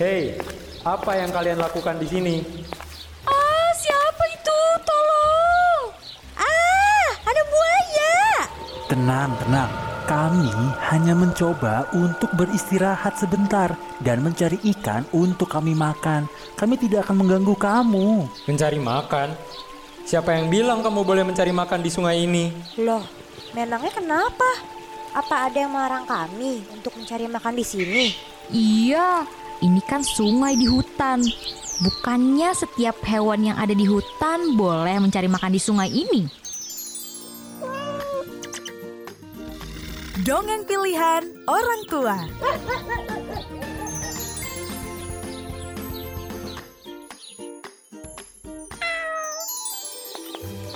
Hei, apa yang kalian lakukan di sini? Ah, siapa itu? Tolong! Ah, ada buaya. Tenang, tenang. Kami hanya mencoba untuk beristirahat sebentar dan mencari ikan untuk kami makan. Kami tidak akan mengganggu kamu. Mencari makan? Siapa yang bilang kamu boleh mencari makan di sungai ini? Loh, memangnya kenapa? Apa ada yang melarang kami untuk mencari makan di sini? Iya, ini kan sungai di hutan. Bukannya setiap hewan yang ada di hutan boleh mencari makan di sungai ini? Dongeng pilihan orang tua.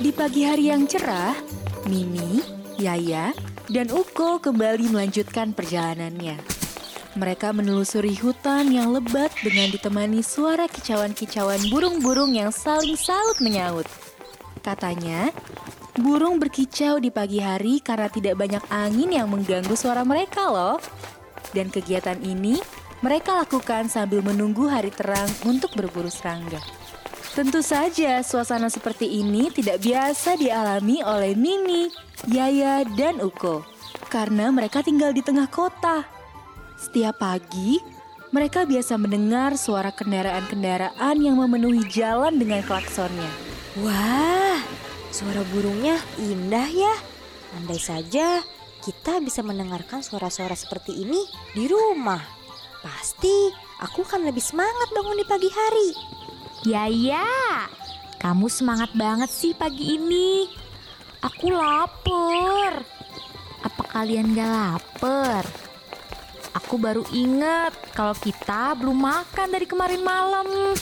Di pagi hari yang cerah, Mimi, Yaya, dan Uko kembali melanjutkan perjalanannya. Mereka menelusuri hutan yang lebat dengan ditemani suara kicauan-kicauan burung-burung yang saling salut menyaut. Katanya, burung berkicau di pagi hari karena tidak banyak angin yang mengganggu suara mereka loh. Dan kegiatan ini mereka lakukan sambil menunggu hari terang untuk berburu serangga. Tentu saja suasana seperti ini tidak biasa dialami oleh Mimi, Yaya, dan Uko. Karena mereka tinggal di tengah kota. Setiap pagi, mereka biasa mendengar suara kendaraan-kendaraan yang memenuhi jalan dengan klaksonnya. Wah, suara burungnya indah ya. Andai saja kita bisa mendengarkan suara-suara seperti ini di rumah. Pasti aku akan lebih semangat bangun di pagi hari. Yaya, kamu semangat banget sih pagi ini. Aku lapar. Apa kalian gak lapar? Aku baru ingat kalau kita belum makan dari kemarin malam.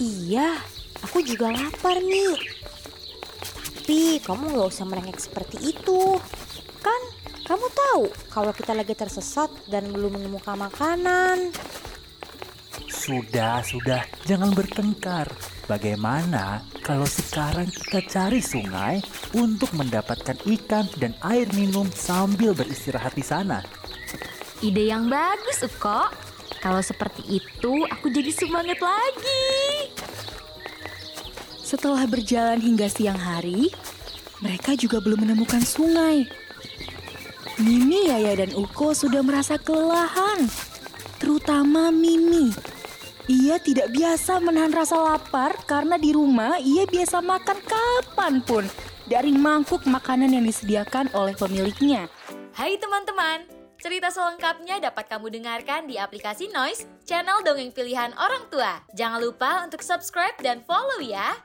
Iya, aku juga lapar nih. Tapi kamu gak usah merengek seperti itu. Kan kamu tahu kalau kita lagi tersesat dan belum menemukan makanan. Sudah, sudah, jangan bertengkar. Bagaimana kalau sekarang kita cari sungai untuk mendapatkan ikan dan air minum sambil beristirahat di sana? Ide yang bagus, Uko. Kalau seperti itu, aku jadi semangat lagi. Setelah berjalan hingga siang hari, mereka juga belum menemukan sungai. Mimi, Yaya, dan Uko sudah merasa kelelahan. Terutama Mimi. Ia tidak biasa menahan rasa lapar karena di rumah ia biasa makan kapan pun dari mangkuk makanan yang disediakan oleh pemiliknya. Hai teman-teman, cerita selengkapnya dapat kamu dengarkan di aplikasi Noise, channel dongeng pilihan orang tua. Jangan lupa untuk subscribe dan follow ya.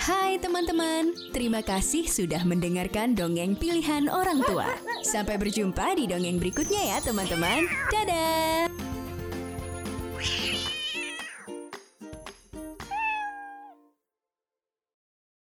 Hai teman-teman, terima kasih sudah mendengarkan dongeng pilihan orang tua. Sampai berjumpa di dongeng berikutnya ya teman-teman. Dadah!